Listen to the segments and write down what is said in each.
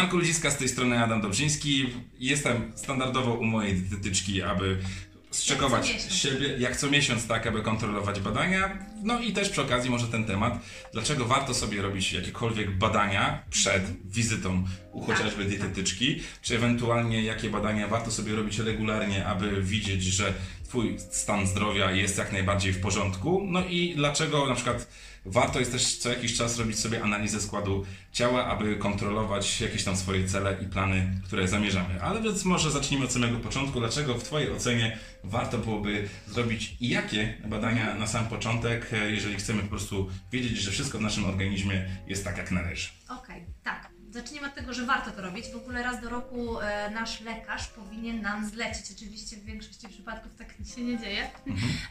Siemanko ludziska, z tej strony Adam Dobrzyński. Jestem standardowo u mojej dietetyczki, aby zczekować Jak siebie, jak co miesiąc, tak, aby kontrolować badania. No i też przy okazji może ten temat, dlaczego warto sobie robić jakiekolwiek badania przed wizytą u Tak, chociażby tak. dietetyczki, czy ewentualnie jakie badania warto sobie robić regularnie, aby widzieć, że Twój stan zdrowia jest jak najbardziej w porządku. No i dlaczego na przykład warto jest też co jakiś czas robić sobie analizę składu ciała, aby kontrolować jakieś tam swoje cele i plany, które zamierzamy. Ale więc może zacznijmy od samego początku. Dlaczego w Twojej ocenie warto byłoby zrobić i jakie badania na sam początek, e, jeżeli chcemy po prostu wiedzieć, że wszystko w naszym organizmie jest tak, jak należy? Okej, tak. Zacznijmy od tego, że warto to robić. W ogóle raz do roku e, nasz lekarz powinien nam zlecić. Oczywiście w większości przypadków tak się nie dzieje.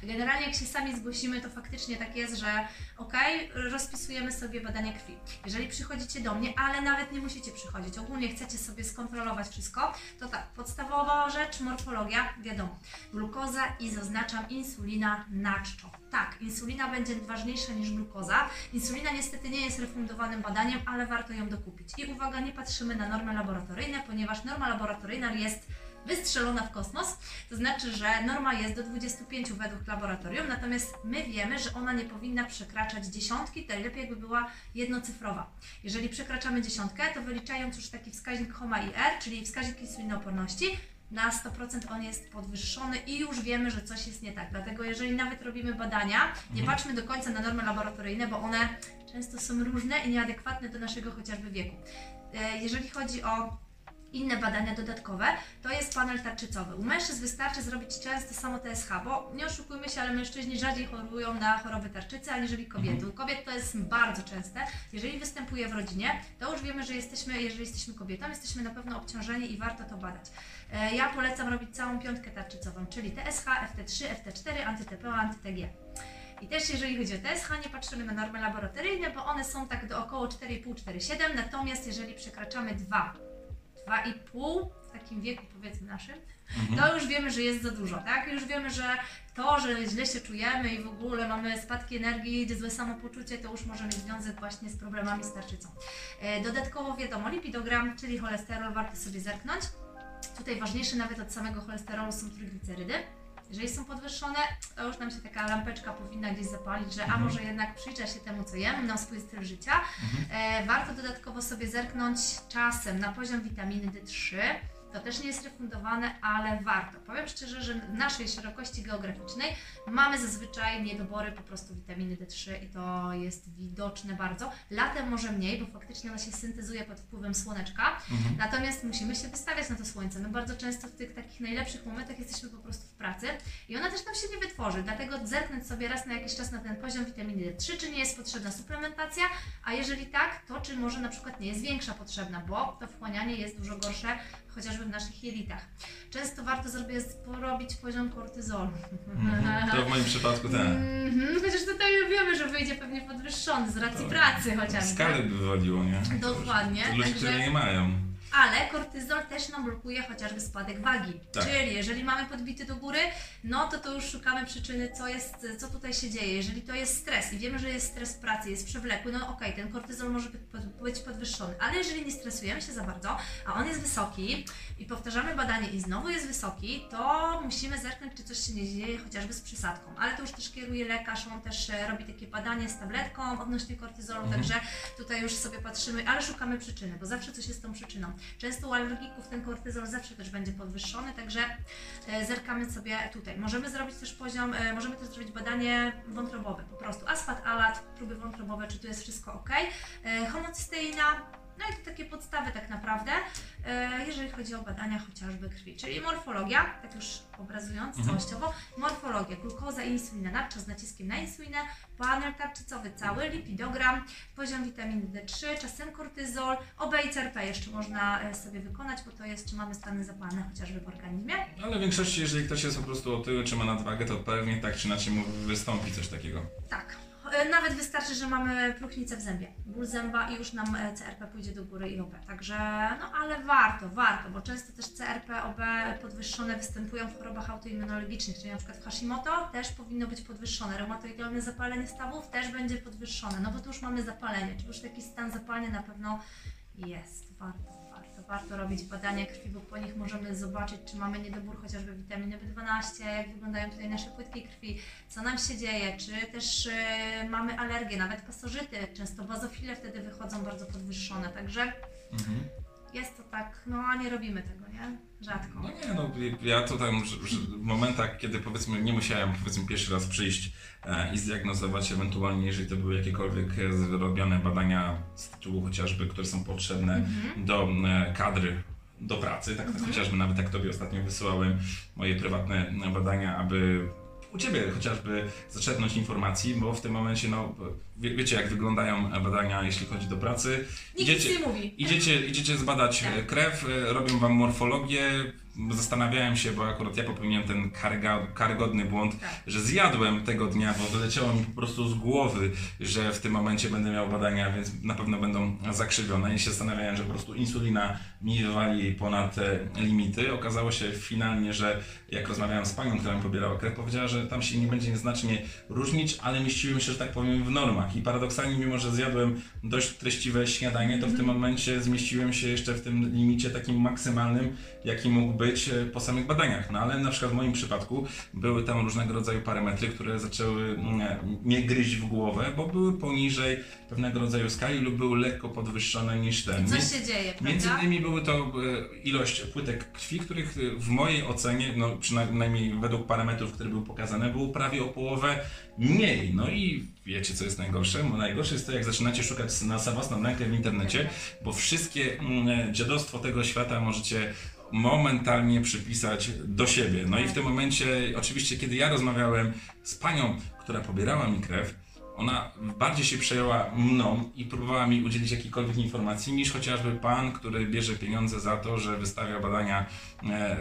Generalnie jak się sami zgłosimy, to faktycznie tak jest, że okej, rozpisujemy sobie badania krwi. Jeżeli przychodzicie do mnie, ale nawet nie musicie przychodzić, ogólnie chcecie sobie skontrolować wszystko, to tak, podstawowa rzecz, morfologia, wiadomo. Glukoza i zaznaczam insulina na czczo. Tak, insulina będzie ważniejsza niż glukoza. Insulina niestety nie jest refundowanym badaniem, ale warto ją dokupić. I uwaga, nie patrzymy na normy laboratoryjne, ponieważ norma laboratoryjna jest wystrzelona w kosmos, to znaczy, że norma jest do 25 według laboratorium, natomiast my wiemy, że ona nie powinna przekraczać dziesiątki, najlepiej jakby była jednocyfrowa. Jeżeli przekraczamy dziesiątkę, to wyliczając już taki wskaźnik HOMA i R, czyli wskaźnik insulinooporności, na 100% on jest podwyższony i już wiemy, że coś jest nie tak. Dlatego jeżeli nawet robimy badania, nie patrzmy do końca na normy laboratoryjne, bo one często są różne i nieadekwatne do naszego chociażby wieku. E, Jeżeli chodzi o inne badania dodatkowe, to jest panel tarczycowy. U mężczyzn wystarczy zrobić często samo TSH, bo nie oszukujmy się, ale mężczyźni rzadziej chorują na choroby tarczycy, aniżeli kobiety. U kobiet to jest bardzo częste. Jeżeli występuje w rodzinie, to już wiemy, że jesteśmy, jeżeli jesteśmy kobietą, jesteśmy na pewno obciążeni i warto to badać. E, Ja polecam robić całą piątkę tarczycową, czyli TSH, FT3, FT4, antyTP, antyTG. I też jeżeli chodzi o TSH, nie patrzymy na normy laboratoryjne, bo one są tak do około 4,5-4,7, natomiast jeżeli przekraczamy 2, 2,5 w takim wieku powiedzmy naszym, to już wiemy, że jest za dużo, tak? Już wiemy, że to, że źle się czujemy i w ogóle mamy spadki energii, złe samopoczucie, to już może mieć związek właśnie z problemami z tarczycą. E, Dodatkowo wiadomo, lipidogram, czyli cholesterol, warto sobie zerknąć. Tutaj ważniejsze nawet od samego cholesterolu są trójglicerydy. Jeżeli są podwyższone, to już nam się taka lampeczka powinna gdzieś zapalić, że a może jednak przyjrzę się temu, co jem, na swój styl życia. E, warto dodatkowo sobie zerknąć czasem na poziom witaminy D3. To też nie jest refundowane, ale warto. Powiem szczerze, że w naszej szerokości geograficznej mamy zazwyczaj niedobory po prostu witaminy D3 i to jest widoczne bardzo. Latem może mniej, bo faktycznie ona się syntezuje pod wpływem słoneczka. Natomiast musimy się wystawiać na to słońce. My bardzo często w tych takich najlepszych momentach jesteśmy po prostu w pracy i ona też nam się nie wytworzy. Dlatego zerknąć sobie raz na jakiś czas na ten poziom witaminy D3, czy nie jest potrzebna suplementacja, a jeżeli tak, to czy może na przykład nie jest większa potrzebna, bo to wchłanianie jest dużo gorsze chociażby w naszych jelitach. Często warto jest porobić poziom kortyzolu. Mhm. To w moim przypadku tak. Mhm, chociaż tutaj wiemy, że wyjdzie pewnie podwyższony z racji To pracy chociażby. Skaly by wywaliło, nie? Dokładnie, Ludzie, także- które nie mają. Ale kortyzol też nam blokuje chociażby spadek wagi. Tak. Czyli jeżeli mamy podbity do góry, no to to już szukamy przyczyny, co jest, co tutaj się dzieje. Jeżeli to jest stres i wiemy, że jest stres pracy, jest przewlekły, no okej, ten kortyzol może być, pod- być podwyższony. Ale jeżeli nie stresujemy się za bardzo, a on jest wysoki i powtarzamy badanie i znowu jest wysoki, to musimy zerknąć, czy coś się nie dzieje chociażby z przysadką. Ale to już też kieruje lekarz, on też e, robi takie badanie z tabletką odnośnie kortyzolu, Mhm. także tutaj już sobie patrzymy, ale szukamy przyczyny, bo zawsze coś jest z tą przyczyną. Często u alergików ten kortyzol zawsze też będzie podwyższony, także e, zerkamy sobie tutaj. Możemy zrobić też poziom, e, możemy też zrobić badanie wątrobowe, po prostu asfat, alat, próby wątrobowe, czy tu jest wszystko ok. E, homocysteina, no i to takie podstawy tak naprawdę, e, jeżeli chodzi o badania chociażby krwi, czyli morfologia, tak już obrazując Mhm. całościowo, morfologia, glukoza i insulina, nadczas z naciskiem na insulinę, panel tarczycowy cały, lipidogram, poziom witaminy D3, czasem kortyzol, OB i CRP jeszcze można e, sobie wykonać, bo to jest, czy mamy stany zapalne chociażby w organizmie. Ale w większości, jeżeli ktoś jest po prostu otyły, czy ma nadwagę, to pewnie tak czy inaczej mu wystąpi coś takiego. Tak. E, Nawet wystarczy, że mamy próchnicę w zębie, ból zęba i już nam e, CRP pójdzie do góry i OB. Także, no ale warto, warto, bo często też CRP, OB podwyższone występują w chorobach autoimmunologicznych, czyli na przykład w Hashimoto też powinno być podwyższone. Reumatoidalne zapalenie stawów też będzie podwyższone, no bo tu już mamy zapalenie, czy już taki stan zapalny na pewno Jest, warto, warto, robić badania krwi, bo po nich możemy zobaczyć, czy mamy niedobór chociażby witaminy B12, jak wyglądają tutaj nasze płytki krwi, co nam się dzieje, czy też e, mamy alergię, nawet pasożyty, często bazofile wtedy wychodzą bardzo podwyższone, także Mhm. Jest to tak, no a nie robimy tego, nie? Rzadko. No nie, no ja to tam w momentach, kiedy powiedzmy nie musiałem powiedzmy pierwszy raz przyjść e, i zdiagnozować ewentualnie, jeżeli to były jakiekolwiek e, zrobione badania z tytułu chociażby, które są potrzebne Mhm. do e, kadry, do pracy, tak, tak chociażby nawet jak Tobie ostatnio wysyłałem moje prywatne badania, aby u Ciebie chociażby zaczerpnąć informacji, bo w tym momencie, no wie, wiecie jak wyglądają badania, jeśli chodzi do pracy. Nikt nic nie mówi. Idziecie, idziecie zbadać Tak. e, krew, e, robią wam morfologię. Zastanawiałem się, bo akurat ja popełniłem ten karyga, karygodny błąd, Tak. że zjadłem tego dnia, bo wyleciało mi po prostu z głowy, że w tym momencie będę miał badania, więc na pewno będą zakrzywione. I się zastanawiałem, że po prostu insulina mi wywali ponad te limity. Okazało się finalnie, że jak rozmawiałem z panią, która mi pobierała krew, powiedziała, że tam się nie będzie znacznie różnić, ale mieściłem się, że tak powiem, w normach. I paradoksalnie, mimo że zjadłem dość treściwe śniadanie, to w tym momencie zmieściłem się jeszcze w tym limicie takim maksymalnym, jaki mógł być e, po samych badaniach. No ale na przykład w moim przypadku były tam różnego rodzaju parametry, które zaczęły mm, mnie gryźć w głowę, bo były poniżej pewnego rodzaju skali lub były lekko podwyższone niż ten. Co się dzieje, Między prawda? innymi były to e, ilość płytek krwi, których e, w mojej ocenie, no przynajmniej według parametrów, które były pokazane, było prawie o połowę mniej. No i wiecie, co jest najgorsze? Bo najgorsze jest to, jak zaczynacie szukać na własną rękę w internecie, bo wszystkie mm, dziadostwo tego świata możecie momentalnie przypisać do siebie. No i w tym momencie, oczywiście, kiedy ja rozmawiałem z panią, która pobierała mi krew, ona bardziej się przejęła mną i próbowała mi udzielić jakiejkolwiek informacji niż chociażby pan, który bierze pieniądze za to, że wystawia badania e,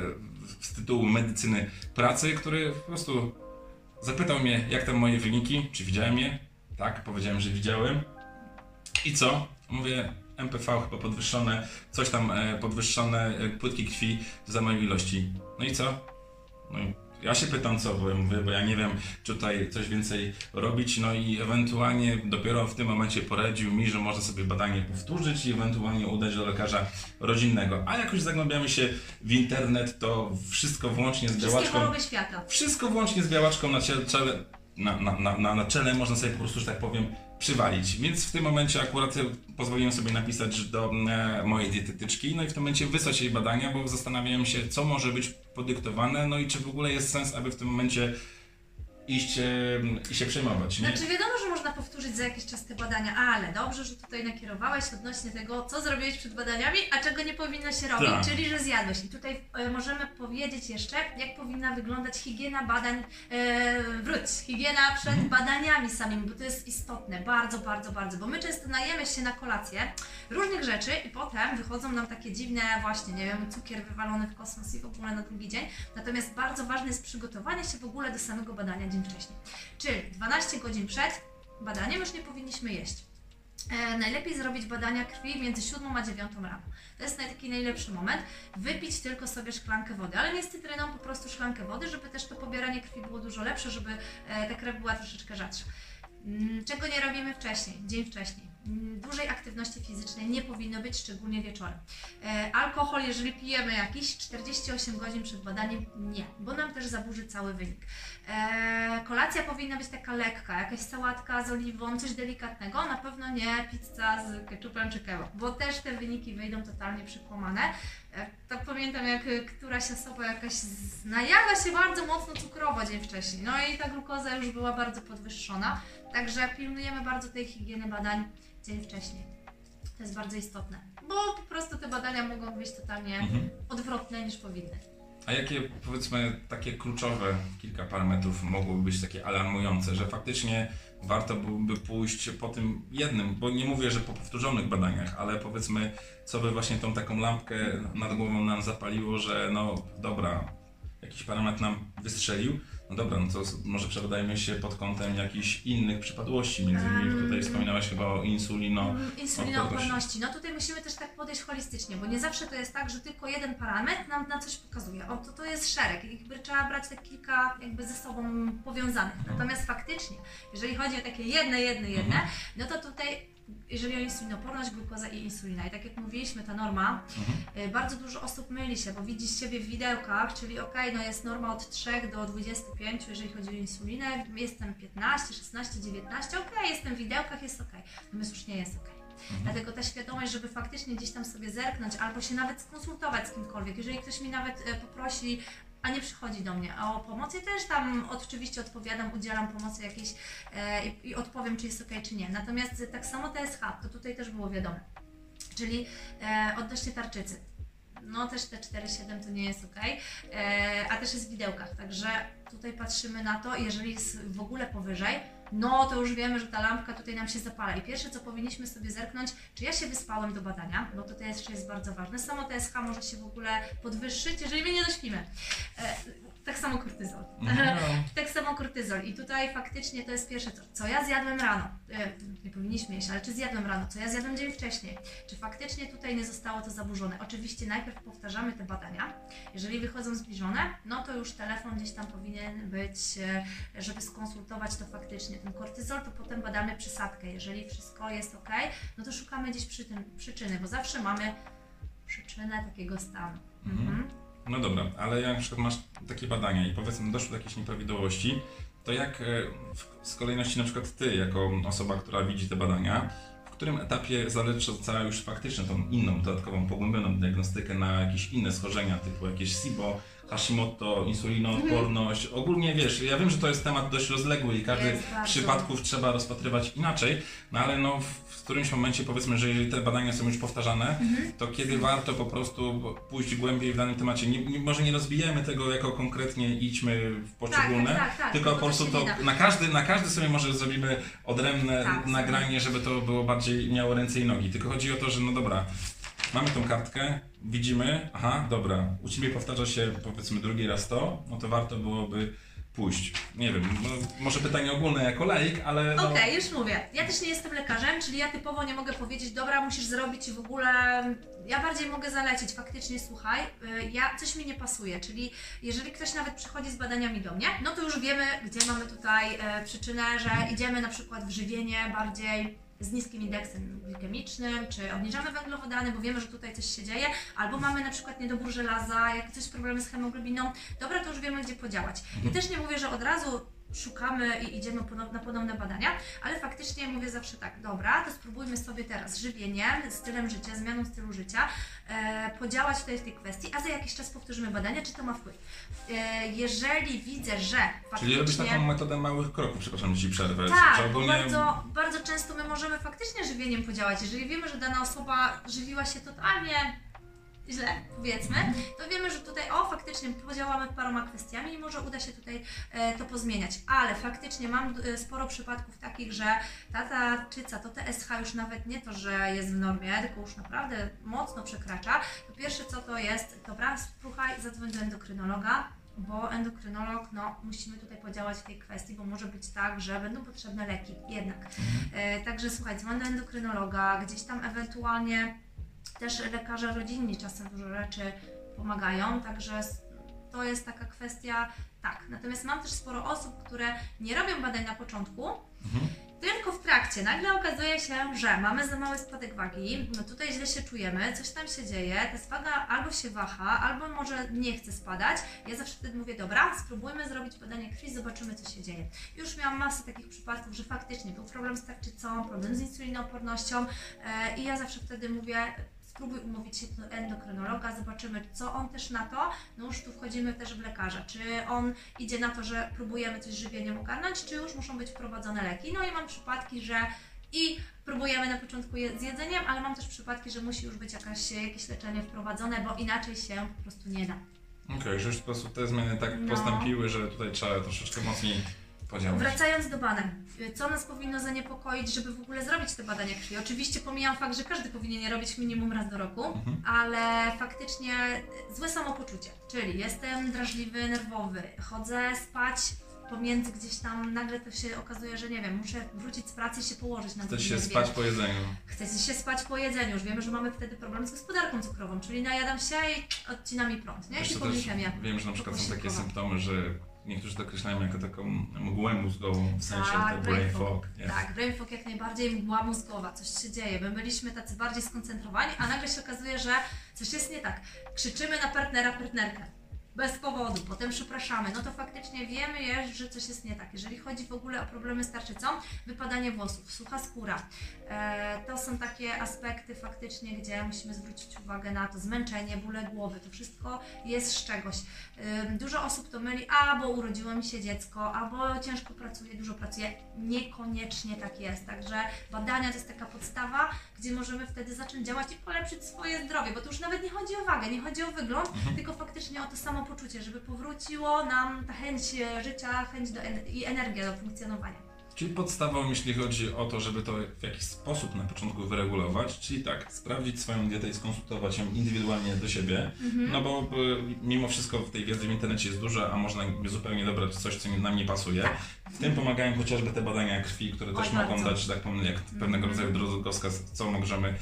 z tytułu medycyny pracy, który po prostu zapytał mnie, jak tam moje wyniki, czy widziałem je. Tak, powiedziałem, że widziałem. I co? Mówię, MPV chyba podwyższone, coś tam e, podwyższone, e, płytki krwi za mojej ilości. No i co? No i ja się pytam co, bo ja mówię, bo ja nie wiem, czy tutaj coś więcej robić, no i ewentualnie dopiero w tym momencie poradził mi, że można sobie badanie powtórzyć i ewentualnie udać do lekarza rodzinnego. A jak już zagłębiamy się w internet, to wszystko włącznie z białaczką, wszystko włącznie z białaczką na czele, na, na, na, na, na czele można sobie po prostu, że tak powiem, przywalić. Więc w tym momencie akurat pozwoliłem sobie napisać do e, mojej dietetyczki, no i w tym momencie wysłać jej badania, bo zastanawiałem się, co może być podyktowane, no i czy w ogóle jest sens, aby w tym momencie iść e, i się przejmować. Nie? Znaczy wiadomo, że powtórzyć za jakiś czas te badania, ale dobrze, że tutaj nakierowałeś odnośnie tego, co zrobiłeś przed badaniami, a czego nie powinno się robić, Tak. czyli że zjadłeś. I tutaj e, możemy powiedzieć jeszcze, jak powinna wyglądać higiena badań, e, wróć, higiena przed Mhm. badaniami samymi, bo to jest istotne, bardzo, bardzo, bardzo, bo my często najemy się na kolację różnych rzeczy i potem wychodzą nam takie dziwne właśnie, nie wiem, cukier wywalony w kosmos i w ogóle na drugi dzień. Natomiast bardzo ważne jest przygotowanie się w ogóle do samego badania dzień wcześniej. Czyli 12 godzin przed badaniem już nie powinniśmy jeść. E, najlepiej zrobić badania krwi między 7 a 9 rano. To jest taki najlepszy moment. Wypić tylko sobie szklankę wody, ale nie z cytryną, po prostu szklankę wody, żeby też to pobieranie krwi było dużo lepsze, żeby e, ta krew była troszeczkę rzadsza. Mm, Czego nie robimy wcześniej, dzień wcześniej? Mm, Dużej aktywności fizycznej nie powinno być, szczególnie wieczorem. E, alkohol, jeżeli pijemy jakiś 48 godzin przed badaniem, nie, bo nam też zaburzy cały wynik. E, kolacja powinna być taka lekka, jakaś sałatka z oliwą, coś delikatnego, na pewno nie pizza z ketchupem czy kebab, bo też te wyniki wyjdą totalnie przykłamane. E, to pamiętam, jak któraś osoba jakaś najadła się bardzo mocno cukrowo dzień wcześniej, no i ta glukoza już była bardzo podwyższona, także pilnujemy bardzo tej higieny badań dzień wcześniej. To jest bardzo istotne, bo po prostu te badania mogą być totalnie Mhm. odwrotne niż powinny. A jakie, powiedzmy, takie kluczowe kilka parametrów mogłyby być takie alarmujące, że faktycznie warto byłoby pójść po tym jednym, bo nie mówię, że po powtórzonych badaniach, ale powiedzmy, co by właśnie tą taką lampkę nad głową nam zapaliło, że no dobra, jakiś parametr nam wystrzelił, no dobra, no to może przebadajmy się pod kątem jakichś innych przypadłości, między innymi tutaj wspominałaś chyba o insulino, Insulinooporności. No tutaj musimy też tak podejść holistycznie, bo nie zawsze to jest tak, że tylko jeden parametr nam na coś pokazuje. O, to, to jest szereg i jakby trzeba brać te kilka jakby ze sobą powiązanych. Natomiast faktycznie, jeżeli chodzi o takie jedne, jedne, jedne, no to tutaj jeżeli o insulinoporność, glukoza i insulina. I tak jak mówiliśmy, ta norma, Mhm. y, bardzo dużo osób myli się, bo widzi siebie w widełkach, czyli ok, no jest norma od 3 do 25, jeżeli chodzi o insulinę, jestem 15, 16, 19, ok, jestem w widełkach, jest ok. Natomiast już nie jest ok. Mhm. Dlatego ta świadomość, żeby faktycznie gdzieś tam sobie zerknąć albo się nawet skonsultować z kimkolwiek. Jeżeli ktoś mi nawet e, poprosi, a nie przychodzi do mnie o pomoc, ja też tam oczywiście odpowiadam, udzielam pomocy jakiejś e, i, i odpowiem, czy jest ok, czy nie. Natomiast tak samo TSH, to tutaj też było wiadomo. Czyli e, odnośnie tarczycy. No też te 4,7 to nie jest ok, e, a też jest w widełkach, także tutaj patrzymy na to, jeżeli jest w ogóle powyżej, no to już wiemy, że ta lampka tutaj nam się zapala. I pierwsze, co powinniśmy sobie zerknąć, czy ja się wyspałem do badania, bo to też jest bardzo ważne. Samo TSH może się w ogóle podwyższyć, jeżeli my nie dośpimy. Tak samo kortyzol. Mhm. Tak samo kortyzol. I tutaj faktycznie to jest pierwsze, co, co ja zjadłem rano. E, nie powinniśmy jeść, ale czy zjadłem rano, co ja zjadłem dzień wcześniej. Czy faktycznie tutaj nie zostało to zaburzone. Oczywiście najpierw powtarzamy te badania. Jeżeli wychodzą zbliżone, no to już telefon gdzieś tam powinien być, e, żeby skonsultować to faktycznie. Ten kortyzol, to potem badamy przysadkę. Jeżeli wszystko jest ok, no to szukamy gdzieś przy tym przyczyny, bo zawsze mamy przyczynę takiego stanu. Mhm. No dobra, ale jak na przykład masz takie badania i powiedzmy doszło do jakiejś nieprawidłowości, to jak e, z kolejności na przykład ty, jako osoba, która widzi te badania, w którym etapie zalecza już faktycznie tą inną, dodatkową, pogłębioną diagnostykę na jakieś inne schorzenia, typu jakieś SIBO, Hashimoto, insulinoodporność. Ogólnie wiesz, ja wiem, że to jest temat dość rozległy i każdy Jest bardzo. przypadków trzeba rozpatrywać inaczej, no ale no w, którymś momencie powiedzmy, że jeżeli te badania są już powtarzane, Mhm. to kiedy warto po prostu pójść głębiej w danym temacie. Nie, nie, może nie rozbijemy tego jako konkretnie idźmy w poszczególne, Tak, tak, tak, tylko bo po prostu to na każdy, na każdy sobie może zrobimy odrębne Tak, nagranie, żeby to było bardziej miało ręce i nogi. Tylko chodzi o to, że no dobra, mamy tą kartkę, widzimy, aha, dobra, u Ciebie powtarza się powiedzmy drugi raz to, no to warto byłoby pójść. Nie wiem, no, może pytanie ogólne jako laik, ale no, Okej, już mówię. Ja też nie jestem lekarzem, czyli ja typowo nie mogę powiedzieć, dobra, musisz zrobić w ogóle. Ja bardziej mogę zalecić, faktycznie słuchaj, y, ja coś mi nie pasuje, czyli jeżeli ktoś nawet przychodzi z badaniami do mnie, no to już wiemy, gdzie mamy tutaj e, przyczynę, że idziemy na przykład w żywienie bardziej z niskim indeksem glikemicznym, czy obniżamy węglowodany, bo wiemy, że tutaj coś się dzieje, albo mamy na przykład niedobór żelaza, jak coś problemy z hemoglobiną, dobra, to już wiemy, gdzie podziałać. I też nie mówię, że od razu szukamy i idziemy na podobne badania, ale faktycznie mówię zawsze tak, dobra, to spróbujmy sobie teraz żywieniem, stylem życia, zmianą stylu życia, e, podziałać tutaj w tej kwestii, a za jakiś czas powtórzymy badania, czy to ma wpływ. E, jeżeli widzę, że faktycznie... Czyli robisz taką metodę małych kroków, przepraszam, że Ci przerwę. Tak, bo bardzo, bardzo często my możemy faktycznie żywieniem podziałać. Jeżeli wiemy, że dana osoba żywiła się totalnie źle, powiedzmy, to wiemy, że tutaj o, faktycznie podziałamy paroma kwestiami i może uda się tutaj e, to pozmieniać. Ale faktycznie mam e, sporo przypadków takich, że ta tarczyca, to TSH już nawet nie to, że jest w normie, tylko już naprawdę mocno przekracza. To pierwsze co to jest, dobra, spróchaj, zadzwoń do endokrynologa, bo endokrynolog, no musimy tutaj podziałać w tej kwestii, bo może być tak, że będą potrzebne leki jednak. E, także słuchaj, dzwoń do endokrynologa, gdzieś tam ewentualnie też lekarze rodzinni czasem dużo rzeczy pomagają, także to jest taka kwestia, tak. Natomiast mam też sporo osób, które nie robią badań na początku, Mhm. tylko w trakcie nagle okazuje się, że mamy za mały spadek wagi, no tutaj źle się czujemy, coś tam się dzieje, ta waga albo się waha, albo może nie chce spadać. Ja zawsze wtedy mówię, dobra, spróbujmy zrobić badanie krwi, zobaczymy co się dzieje. Już miałam masę takich przypadków, że faktycznie był problem z tarczycą, problem z insulinoopornością e, i ja zawsze wtedy mówię, spróbuj umówić się do endokrynologa, zobaczymy co on też na to, no już tu wchodzimy też w lekarza, czy on idzie na to, że próbujemy coś żywieniem ogarnąć, czy już muszą być wprowadzone leki. No i mam przypadki, że i próbujemy na początku je, z jedzeniem, ale mam też przypadki, że musi już być jakaś, jakieś leczenie wprowadzone, bo inaczej się po prostu nie da. Okej, że już po prostu te zmiany tak No. postąpiły, że tutaj trzeba troszeczkę mocniej Wracając do badań, co nas powinno zaniepokoić, żeby w ogóle zrobić te badania krwi? Oczywiście pomijam fakt, że każdy powinien je robić minimum raz do roku, Mhm. ale faktycznie złe samopoczucie, czyli jestem drażliwy, nerwowy, chodzę spać pomiędzy gdzieś tam, nagle to się okazuje, że nie wiem, muszę wrócić z pracy i się położyć na Chce godzinie się spać po jedzeniu. Chce się spać po jedzeniu, już wiemy, że mamy wtedy problem z gospodarką cukrową, czyli najadam się i odcina mi prąd, nie? Też Hipoglikemia. wiem, że na przykład są takie symptomy, że niektórzy to określają jako taką mgłę mózgową, w sensie Tak, brain fog. Tak, brain fog jak najbardziej, mgła mózgowa, coś się dzieje. My byliśmy tacy bardziej skoncentrowani, a nagle się okazuje, że coś jest nie tak. Krzyczymy na partnera, partnerkę. Bez powodu, potem przepraszamy. No to faktycznie wiemy, jest, że coś jest nie tak. Jeżeli chodzi w ogóle o problemy z tarczycą, wypadanie włosów, sucha skóra. E, to są takie aspekty faktycznie, gdzie musimy zwrócić uwagę na to. Zmęczenie, bóle głowy, to wszystko jest z czegoś. Dużo osób to myli, albo urodziło mi się dziecko, albo ciężko pracuję, dużo pracuję. Niekoniecznie tak jest. Także badania to jest taka podstawa, gdzie możemy wtedy zacząć działać i polepszyć swoje zdrowie, bo to już nawet nie chodzi o wagę, nie chodzi o wygląd, tylko faktycznie o to samopoczucie, żeby powróciło nam ta chęć e, życia, chęć do en- i energia do funkcjonowania. Czyli podstawą, jeśli chodzi o to, żeby to w jakiś sposób na początku wyregulować, czyli tak, sprawdzić swoją dietę i skonsultować ją indywidualnie do siebie, Mhm. no bo y, mimo wszystko w tej wiedzy w internecie jest dużo, a można zupełnie dobrać coś, co nam nie pasuje. Tak. W tym pomagają chociażby te badania krwi, które Oj, też mogą bardzo. dać, tak powiem, jak pewnego Mhm. rodzaju drogowskaz, co możemy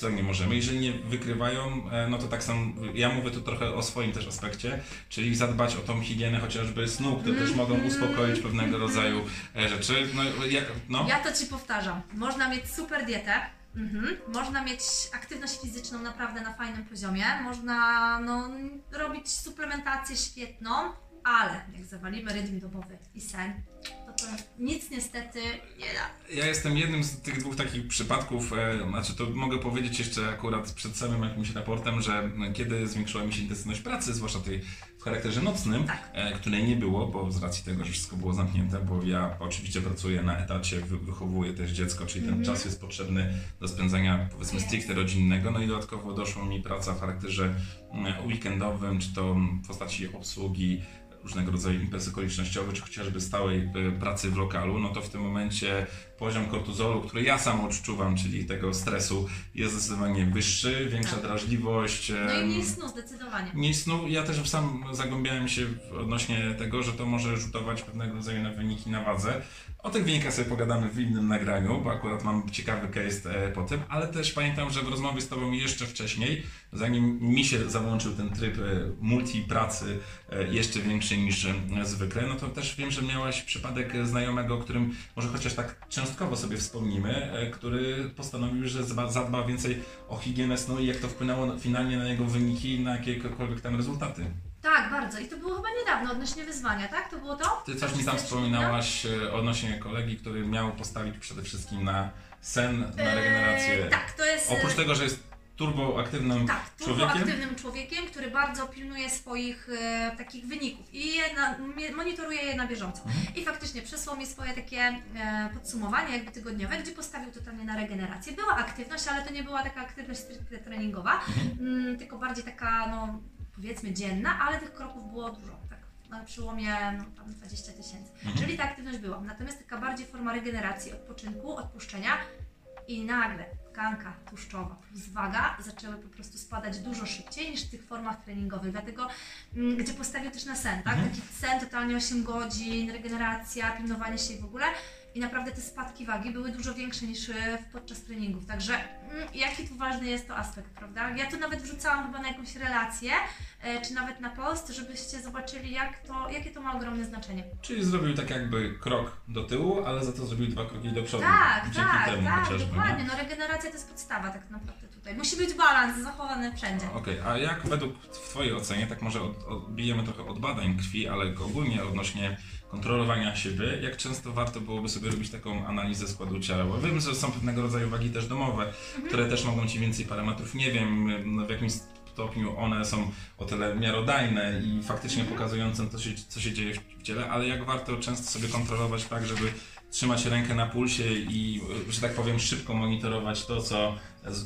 co nie możemy. Jeżeli nie wykrywają, e, no to tak samo, ja mówię tu trochę o swoim też aspekcie, czyli zadbać o tą higienę chociażby snu, które też mogą Mhm. uspokoić pewnego rodzaju e, rzeczy. No, jak, no. Ja to Ci powtarzam. Można mieć super dietę, mhm. można mieć aktywność fizyczną naprawdę na fajnym poziomie, można no, robić suplementację świetną, ale jak zawalimy rytm dobowy i sen, nic niestety nie da. Ja jestem jednym z tych dwóch takich przypadków, e, znaczy to mogę powiedzieć jeszcze akurat przed samym jakimś raportem, że kiedy zwiększyła mi się intensywność pracy, zwłaszcza tej w charakterze nocnym, Tak. e, której nie było, bo z racji tego, że wszystko było zamknięte, bo ja oczywiście pracuję na etacie, wy, wychowuję też dziecko, czyli ten Mhm. czas jest potrzebny do spędzania powiedzmy stricte rodzinnego, no i dodatkowo doszła mi praca w charakterze mm, weekendowym, czy to w postaci obsługi różnego rodzaju imprez okolicznościowych, czy chociażby stałej e, pracy w lokalu, no to w tym momencie poziom kortyzolu, który ja sam odczuwam, czyli tego stresu, jest zdecydowanie wyższy, większa Tak. drażliwość. No i mniej snu zdecydowanie. Mniej snu. Ja też sam zagłębiałem się odnośnie tego, że to może rzutować pewnego rodzaju na wyniki na wadze. O tych wynikach sobie pogadamy w innym nagraniu, bo akurat mam ciekawy case e, po tym, ale też pamiętam, że w rozmowie z Tobą jeszcze wcześniej, zanim mi się załączył ten tryb e, multi pracy e, jeszcze większy niż zwykle, no to też wiem, że miałaś przypadek znajomego, o którym może chociaż tak cząstkowo sobie wspomnimy, który postanowił, że zadba więcej o higienę snu i jak to wpłynęło na- finalnie na jego wyniki i na jakiekolwiek tam rezultaty. Tak, bardzo. I to było chyba niedawno odnośnie wyzwania, tak? To było to? Ty coś mi tam wspominałaś e, odnośnie kolegi, który miał postawić przede wszystkim na sen, na regenerację. Eee, tak, to jest... Oprócz tego, że jest turboaktywnym Tak, człowiekiem. turboaktywnym człowiekiem, który bardzo pilnuje swoich e, takich wyników i je na, monitoruje je na bieżąco. Mhm. I faktycznie przesłał mi swoje takie e, podsumowanie jakby tygodniowe, gdzie postawił totalnie na regenerację. Była aktywność, ale to nie była taka aktywność stricte treningowa, Mhm. mm, tylko bardziej taka, no powiedzmy dzienna, ale tych kroków było dużo. Tak na przełomie no, tam 20 tysięcy. Mhm. Czyli ta aktywność była. Natomiast taka bardziej forma regeneracji, odpoczynku, odpuszczenia i nagle tkanka tłuszczowa plus waga zaczęły po prostu spadać dużo szybciej niż w tych formach treningowych. Dlatego, mm, gdzie postawił też na sen, tak? Mhm. Taki sen totalnie 8 godzin, regeneracja, pilnowanie się i w ogóle. I naprawdę te spadki wagi były dużo większe niż e, podczas treningów. Także mm, jaki tu ważny jest to aspekt, prawda? Ja tu nawet wrzucałam chyba na jakąś relację, e, czy nawet na post, żebyście zobaczyli, jak to, jakie to ma ogromne znaczenie. Czyli zrobił tak jakby krok do tyłu, ale za to zrobił dwa kroki do przodu. Tak, Dzięki tak, temu tak, chociażby. nie? dokładnie. No regeneracja to jest podstawa tak naprawdę tutaj. Musi być balans zachowany wszędzie. Okej, a jak według w Twojej ocenie, tak może od, odbijemy trochę od badań krwi, ale ogólnie odnośnie kontrolowania siebie, jak często warto byłoby sobie robić taką analizę składu ciała? Bo wiem, że są pewnego rodzaju wagi też domowe, Mhm. które też mogą Ci więcej parametrów, nie wiem no, w jakim stopniu one są o tyle miarodajne i faktycznie Mhm. pokazujące, co się, co się dzieje w ciele, ale jak warto często sobie kontrolować tak, żeby trzymać rękę na pulsie i, że tak powiem, szybko monitorować to, co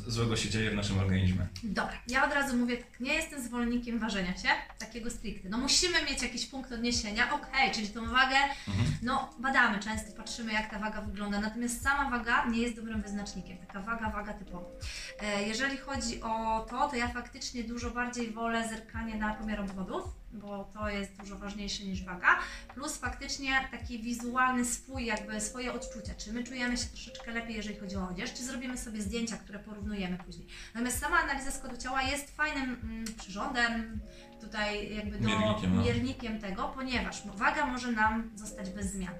złego się dzieje w naszym organizmie. Dobra, ja od razu mówię tak, nie jestem zwolennikiem ważenia się, takiego stricte. No musimy mieć jakiś punkt odniesienia, okej, czyli tą wagę, Mhm. no badamy często, patrzymy jak ta waga wygląda, natomiast sama waga nie jest dobrym wyznacznikiem, taka waga, waga typowa. E, Jeżeli chodzi o to, to ja faktycznie dużo bardziej wolę zerkanie na pomiar obwodów, bo to jest dużo ważniejsze niż waga, plus faktycznie taki wizualny swój, jakby swoje odczucia, czy my czujemy się troszeczkę lepiej, jeżeli chodzi o odzież, czy zrobimy sobie zdjęcia, które porównujemy później. Natomiast sama analiza składu ciała jest fajnym mm, przyrządem, tutaj jakby do Miernikiem, no. miernikiem tego, ponieważ waga może nam zostać bez zmian.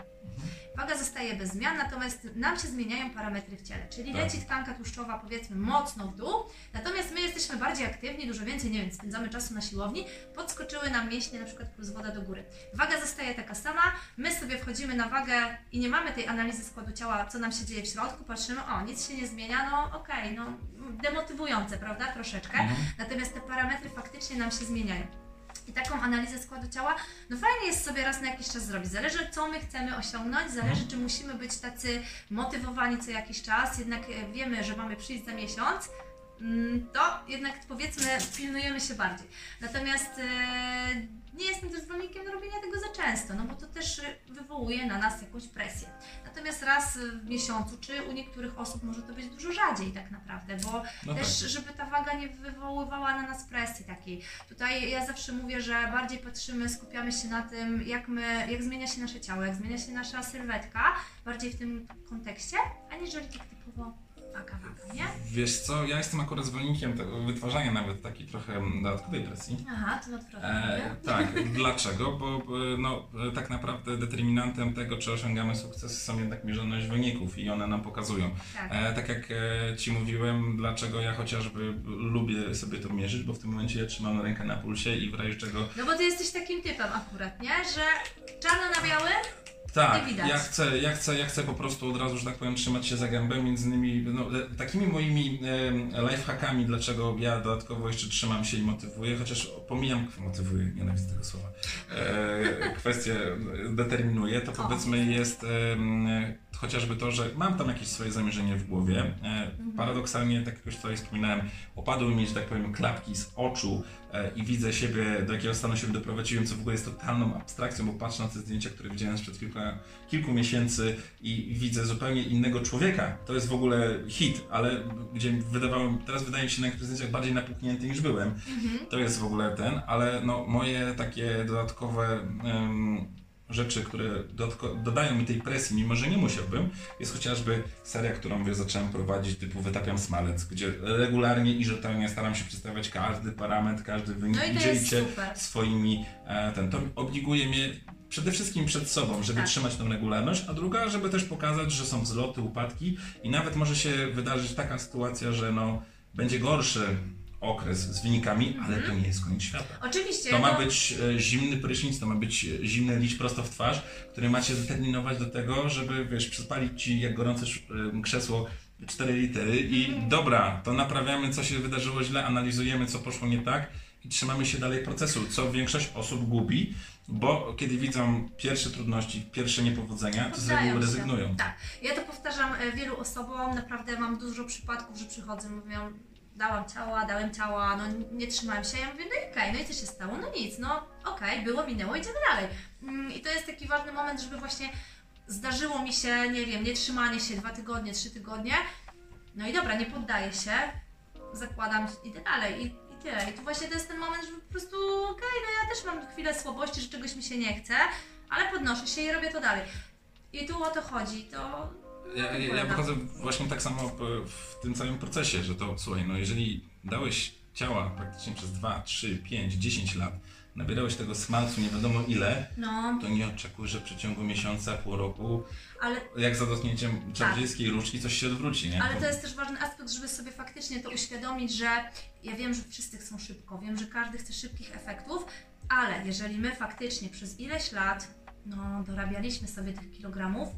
Waga zostaje bez zmian, natomiast nam się zmieniają parametry w ciele, czyli Tak. leci tkanka tłuszczowa powiedzmy mocno w dół, natomiast my jesteśmy bardziej aktywni, dużo więcej, nie wiem, spędzamy czasu na siłowni, podskoczyły nam mięśnie na przykład plus woda do góry. Waga zostaje taka sama, my sobie wchodzimy na wagę i nie mamy tej analizy składu ciała, co nam się dzieje w środku, patrzymy, o, nic się nie zmienia, no okej, no demotywujące, prawda, troszeczkę, Mhm. natomiast te parametry faktycznie nam się zmieniają. I taką analizę składu ciała, no fajnie jest sobie raz na jakiś czas zrobić. Zależy, co my chcemy osiągnąć, zależy, czy musimy być tacy motywowani co jakiś czas, jednak e, wiemy, że mamy przyjść za miesiąc, to jednak powiedzmy pilnujemy się bardziej. Natomiast e, nie jestem też zwolennikiem robienia tego za często, no bo to też e, wywołuje na nas jakąś presję. Natomiast raz w miesiącu, czy u niektórych osób może to być dużo rzadziej tak naprawdę, bo No tak. też, żeby ta waga nie wywoływała na nas presji takiej. Tutaj ja zawsze mówię, że bardziej patrzymy, skupiamy się na tym, jak, my, jak zmienia się nasze ciało, jak zmienia się nasza sylwetka, bardziej w tym kontekście, aniżeli tak typowo waga, waga, nie? Wiesz co, ja jestem akurat zwolennikiem tego wytwarzania nawet takiej trochę dodatkowej presji. Aha, to odwrotnie. E, tak, dlaczego? Bo e, no, e, tak naprawdę determinantem tego, czy osiągamy sukces, są jednak mierzoność wyników i one nam pokazują. tak. E, tak jak e, Ci mówiłem, dlaczego ja chociażby lubię sobie to mierzyć, bo w tym momencie ja trzymam rękę na pulsie i w razie czego No bo ty jesteś takim typem akurat, nie? Że czarno na białym, Tak, widać. ja chcę, ja, chcę, ja chcę po prostu od razu, że tak powiem, trzymać się za gębę. Między innymi no, e, takimi moimi e, lifehackami, dlaczego ja dodatkowo jeszcze trzymam się i motywuję, chociaż pomijam, motywuję, nienawidzę tego słowa, e, kwestię determinuję, to O. powiedzmy jest e, chociażby to, że mam tam jakieś swoje zamierzenie w głowie. E, paradoksalnie, tak jak już tutaj wspominałem, opadły mi, że tak powiem, klapki z oczu e, i widzę siebie, do jakiego stanu się doprowadziłem, co w ogóle jest totalną abstrakcją, bo patrzę na te zdjęcia, które widziałem sprzed kilka, kilku miesięcy i widzę zupełnie innego człowieka. To jest w ogóle hit, ale gdzie wydawało mi, teraz wydaje mi się na niektórych zdjęciach bardziej napuchnięty niż byłem. To jest w ogóle ten, ale no moje takie dodatkowe rzeczy, które dodają mi tej presji, mimo że nie musiałbym, jest chociażby seria, którą wiesz, zacząłem prowadzić typu Wytapiam Smalec, gdzie regularnie i rzetelnie staram się przedstawiać każdy parametr, każdy wynik no i to jest super. swoimi, e, ten, to obliguje mnie przede wszystkim przed sobą, żeby Tak. trzymać tą regularność, a druga, żeby też pokazać, że są wzloty, upadki i nawet może się wydarzyć taka sytuacja, że no, będzie gorszy okres z wynikami, ale to nie jest koniec świata. Oczywiście. To ma no- być e, zimny prysznic, to ma być e, zimny liść prosto w twarz, który ma cię zdeterminować do tego, żeby, wiesz, przyspalić ci jak gorące e, krzesło 4 litery i Mhm. dobra, to naprawiamy, co się wydarzyło źle, analizujemy, co poszło nie tak i trzymamy się dalej procesu, co większość osób gubi, bo kiedy widzą pierwsze trudności, pierwsze niepowodzenia, to z reguły się. rezygnują. Tak. Ja to powtarzam wielu osobom, naprawdę mam dużo przypadków, że przychodzą, mówią, dałam ciała, dałem ciała, no nie trzymałem się. Ja mówię, no okej, no i co się stało? No nic, no okej, było, minęło, idziemy dalej. Mm, I to jest taki ważny moment, żeby właśnie zdarzyło mi się, nie wiem, nie trzymanie się dwa tygodnie, trzy tygodnie. No i dobra, nie poddaję się, zakładam, idę dalej i, i tyle. I tu właśnie to jest ten moment, że po prostu okej, no ja też mam chwilę słabości, że czegoś mi się nie chce, ale podnoszę się i robię to dalej. I tu o to chodzi, to... Ja, ja, wychodzę właśnie tak samo w, tym całym procesie, że to słuchaj, no jeżeli dałeś ciała praktycznie przez 2, 3, 5, 10 lat, nabierałeś tego smalcu nie wiadomo ile, No, to nie oczekuj, że w przeciągu miesiąca, pół roku, ale jak za dotknięciem czarodziejskiej różdżki coś się odwróci, nie? Ale to jest też ważny aspekt, żeby sobie faktycznie to uświadomić, że ja wiem, że wszyscy chcą szybko, wiem, że każdy chce szybkich efektów, ale jeżeli my faktycznie przez ileś lat no, dorabialiśmy sobie tych kilogramów,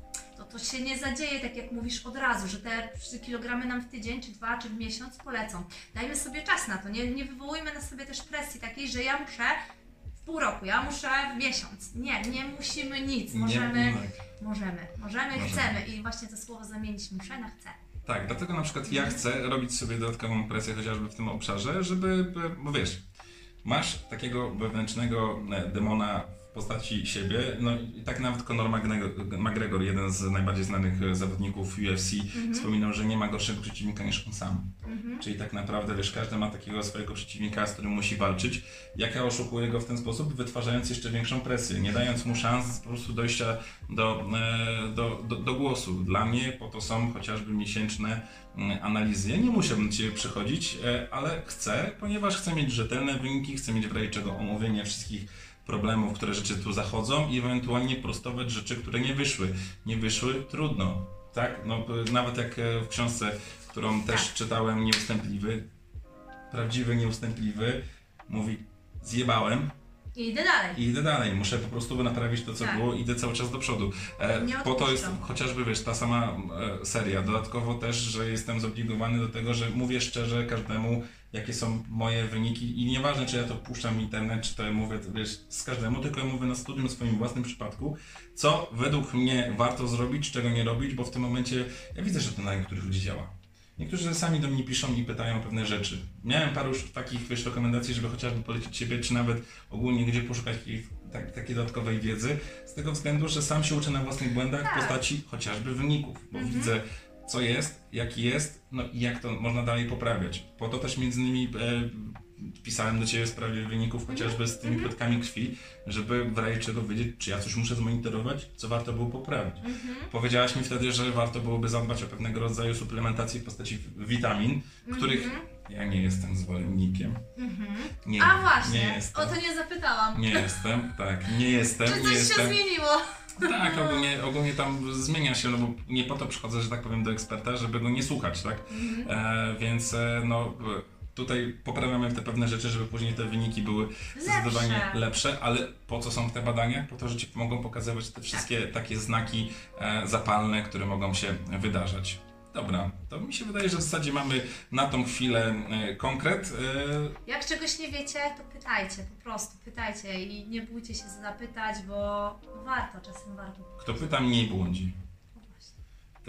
to się nie zadzieje, tak jak mówisz, od razu, że te kilogramy nam w tydzień, czy dwa, czy w miesiąc polecą. Dajmy sobie czas na to, nie, nie wywołujmy na sobie też presji takiej, że ja muszę w pół roku, ja muszę w miesiąc. Nie, nie musimy nic, możemy, Nie, możemy, możemy, Możemy. chcemy i właśnie to słowo zamienić muszę na chcę. Tak, dlatego na przykład ja chcę robić sobie dodatkową presję chociażby w tym obszarze, żeby, bo wiesz, masz takiego wewnętrznego e, demona postaci siebie. No i tak nawet Conor McGregor, jeden z najbardziej znanych e, zawodników UFC, wspominał, że nie ma gorszego przeciwnika niż on sam. Czyli tak naprawdę, wiesz, każdy ma takiego swojego przeciwnika, z którym musi walczyć. Jak ja oszukuję go w ten sposób, wytwarzając jeszcze większą presję, nie dając mu szans po prostu dojścia do, e, do, do, do głosu. Dla mnie po to są chociażby miesięczne mm, analizy. Ja nie musiałbym do Ciebie przychodzić, e, ale chcę, ponieważ chcę mieć rzetelne wyniki, chcę mieć w razie czego omówienie wszystkich problemów, które rzeczy tu zachodzą i ewentualnie prostować rzeczy, które nie wyszły. Nie wyszły, trudno. Tak? No, nawet jak e, w książce, którą też Tak. czytałem, Nieustępliwy, prawdziwy Nieustępliwy, mówi zjebałem I idę dalej. i idę dalej. Muszę po prostu naprawić to, co Tak. było idę cały czas do przodu. E, po to jest chociażby, wiesz, ta sama e, seria. Dodatkowo też, że jestem zobligowany do tego, że mówię szczerze każdemu, jakie są moje wyniki i nieważne, czy ja to puszczam w internet, czy to ja mówię, wiesz, z każdemu, tylko ja mówię na studium w swoim własnym przypadku, co według mnie warto zrobić, czego nie robić, bo w tym momencie ja widzę, że to na niektórych ludzi działa. Niektórzy sami do mnie piszą i pytają o pewne rzeczy. Miałem paru już takich wiesz, rekomendacji, żeby chociażby polecić Ciebie, czy nawet ogólnie gdzie poszukać takiej, tak, takiej dodatkowej wiedzy, z tego względu, że sam się uczę na własnych błędach Tak. w postaci chociażby wyników, bo Mhm. widzę co jest, jaki jest, no i jak to można dalej poprawiać. Po to też między innymi e, pisałem do Ciebie w sprawie wyników chociażby z tymi Mhm. płytkami krwi, żeby w razie czego wiedzieć, czy ja coś muszę zmonitorować, co warto było poprawić. Mhm. Powiedziałaś mi wtedy, że warto byłoby zadbać o pewnego rodzaju suplementacji w postaci witamin, których Mhm. ja nie jestem zwolennikiem. Mhm. Nie, A właśnie, nie o to nie zapytałam. Nie jestem, tak, nie jestem, Czy nie coś się jestem. zmieniło? Tak, ogólnie, ogólnie tam zmienia się, no bo nie po to przychodzę, że tak powiem, do eksperta, żeby go nie słuchać, tak? Mhm. E, więc e, no tutaj poprawiamy te pewne rzeczy, żeby później te wyniki były zdecydowanie Lepsze. lepsze, ale po co są te badania? Po to, że ci mogą pokazywać te wszystkie takie znaki e, zapalne, które mogą się wydarzać. Dobra, to mi się wydaje, że w zasadzie mamy na tą chwilę e, konkret. E, Jak czegoś nie wiecie, to pytajcie, po prostu pytajcie i nie bójcie się zapytać, bo warto, czasem warto. kto pyta, mniej błądzi. No.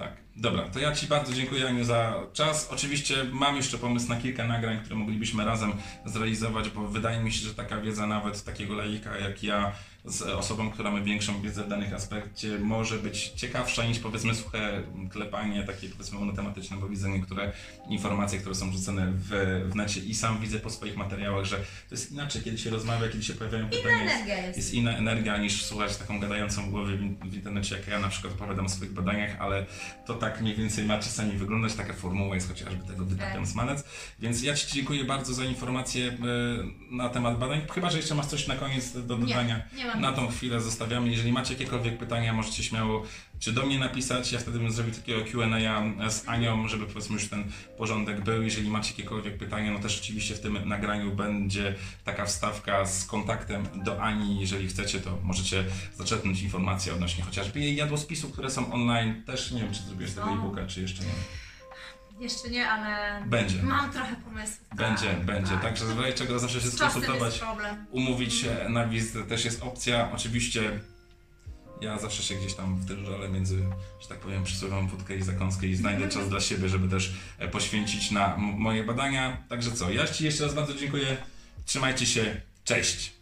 Tak, dobra, to ja Ci bardzo dziękuję Aniu za czas. Oczywiście mam jeszcze pomysł na kilka nagrań, które moglibyśmy razem zrealizować, bo wydaje mi się, że taka wiedza nawet takiego laika jak ja z osobą, która ma większą wiedzę w danych aspekcie może być ciekawsza niż powiedzmy suche klepanie takie powiedzmy monotematyczne, bo widzę niektóre informacje, które są rzucone w, w necie i sam widzę po swoich materiałach, że to jest inaczej, kiedy się rozmawia, kiedy się pojawiają Inna pytania. jest- energia jest. jest inna energia niż słuchać taką gadającą w głowie w, w internecie, jak ja na przykład opowiadam o swoich badaniach, ale to tak mniej więcej ma czasami wyglądać, taka formuła jest chociażby tego Wytapiam Tak. Smalec. Więc ja Ci dziękuję bardzo za informacje e, na temat badań. Chyba, że jeszcze masz coś na koniec do dodania. Nie, nie. Na tą chwilę zostawiamy. Jeżeli macie jakiekolwiek pytania, możecie śmiało czy do mnie napisać. Ja wtedy bym zrobił takiego Q&A z Anią, żeby powiedzmy już ten porządek był. Jeżeli macie jakiekolwiek pytania, no też oczywiście w tym nagraniu będzie taka wstawka z kontaktem do Ani. Jeżeli chcecie, to możecie zaczerpnąć informacje odnośnie chociażby jej jadłospisu, które są online. Też nie wiem, czy zrobiłeś tego Są. e-booka, czy jeszcze nie. Jeszcze nie, ale Będzie. mam trochę pomysłów. Będzie, Tak, będzie. tak. Także w razie czego zawsze się skonsultować. umówić się na wizytę też jest opcja. Oczywiście ja zawsze się gdzieś tam w tym żale między, że tak powiem, przysłowiową wódkę i zakąskę i znajdę czas dla siebie, żeby też e, poświęcić na moje badania. Także co, ja Ci jeszcze raz bardzo dziękuję. Trzymajcie się. Cześć!